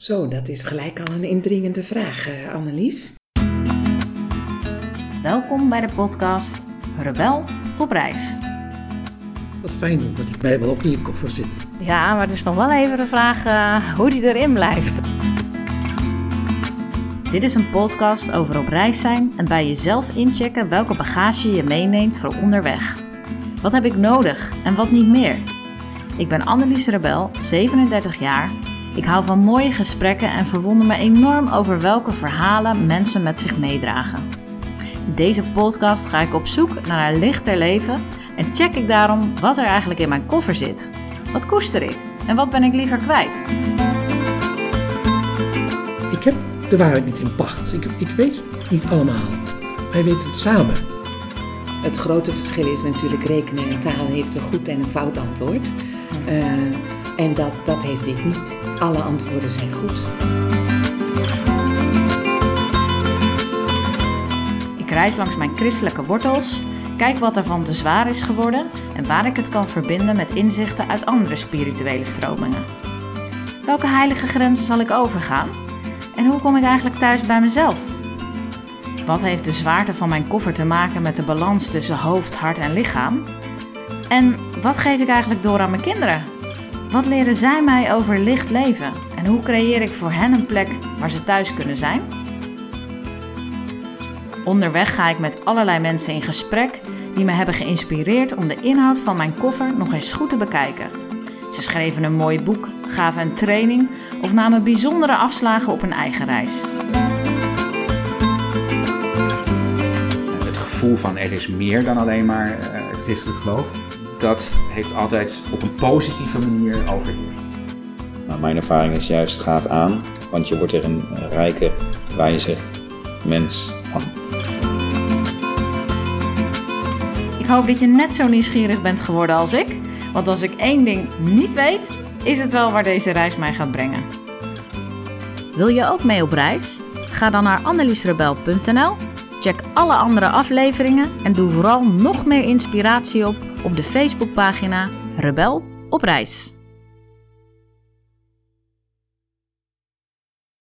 Zo, dat is gelijk al een indringende vraag, uh, Annelies. Welkom bij de podcast Rebel op reis. Wat fijn dat die Bijbel ook in je koffer zit. Ja, maar het is nog wel even de vraag uh, hoe die erin blijft. Dit is een podcast over op reis zijn en bij jezelf inchecken welke bagage je meeneemt voor onderweg. Wat heb ik nodig en wat niet meer? Ik ben Annelies Rebel, 37 jaar ik hou van mooie gesprekken en verwonder me enorm over welke verhalen mensen met zich meedragen. In deze podcast ga ik op zoek naar een lichter leven en check ik daarom wat er eigenlijk in mijn koffer zit. Wat koester ik en wat ben ik liever kwijt? Ik heb de waarheid niet in pacht. Ik, ik weet het niet allemaal. Wij weten het samen. Het grote verschil is natuurlijk rekenen en taal heeft een goed en een fout antwoord. Uh, en dat, dat heeft dit niet. Alle antwoorden zijn goed. Ik reis langs mijn christelijke wortels, kijk wat er van te zwaar is geworden en waar ik het kan verbinden met inzichten uit andere spirituele stromingen. Welke heilige grenzen zal ik overgaan? En hoe kom ik eigenlijk thuis bij mezelf? Wat heeft de zwaarte van mijn koffer te maken met de balans tussen hoofd, hart en lichaam? En wat geef ik eigenlijk door aan mijn kinderen? Wat leren zij mij over licht leven en hoe creëer ik voor hen een plek waar ze thuis kunnen zijn? Onderweg ga ik met allerlei mensen in gesprek die me hebben geïnspireerd om de inhoud van mijn koffer nog eens goed te bekijken. Ze schreven een mooi boek, gaven een training of namen bijzondere afslagen op een eigen reis. Het gevoel van er is meer dan alleen maar eh, het christelijk geloof dat heeft altijd op een positieve manier overheerst. Nou, mijn ervaring is juist het gaat aan, want je wordt er een rijke, wijze mens van. Ik hoop dat je net zo nieuwsgierig bent geworden als ik. Want als ik één ding niet weet, is het wel waar deze reis mij gaat brengen. Wil je ook mee op reis? Ga dan naar anneliesrebel.nl, check alle andere afleveringen en doe vooral nog meer inspiratie op op de Facebookpagina Rebel op reis.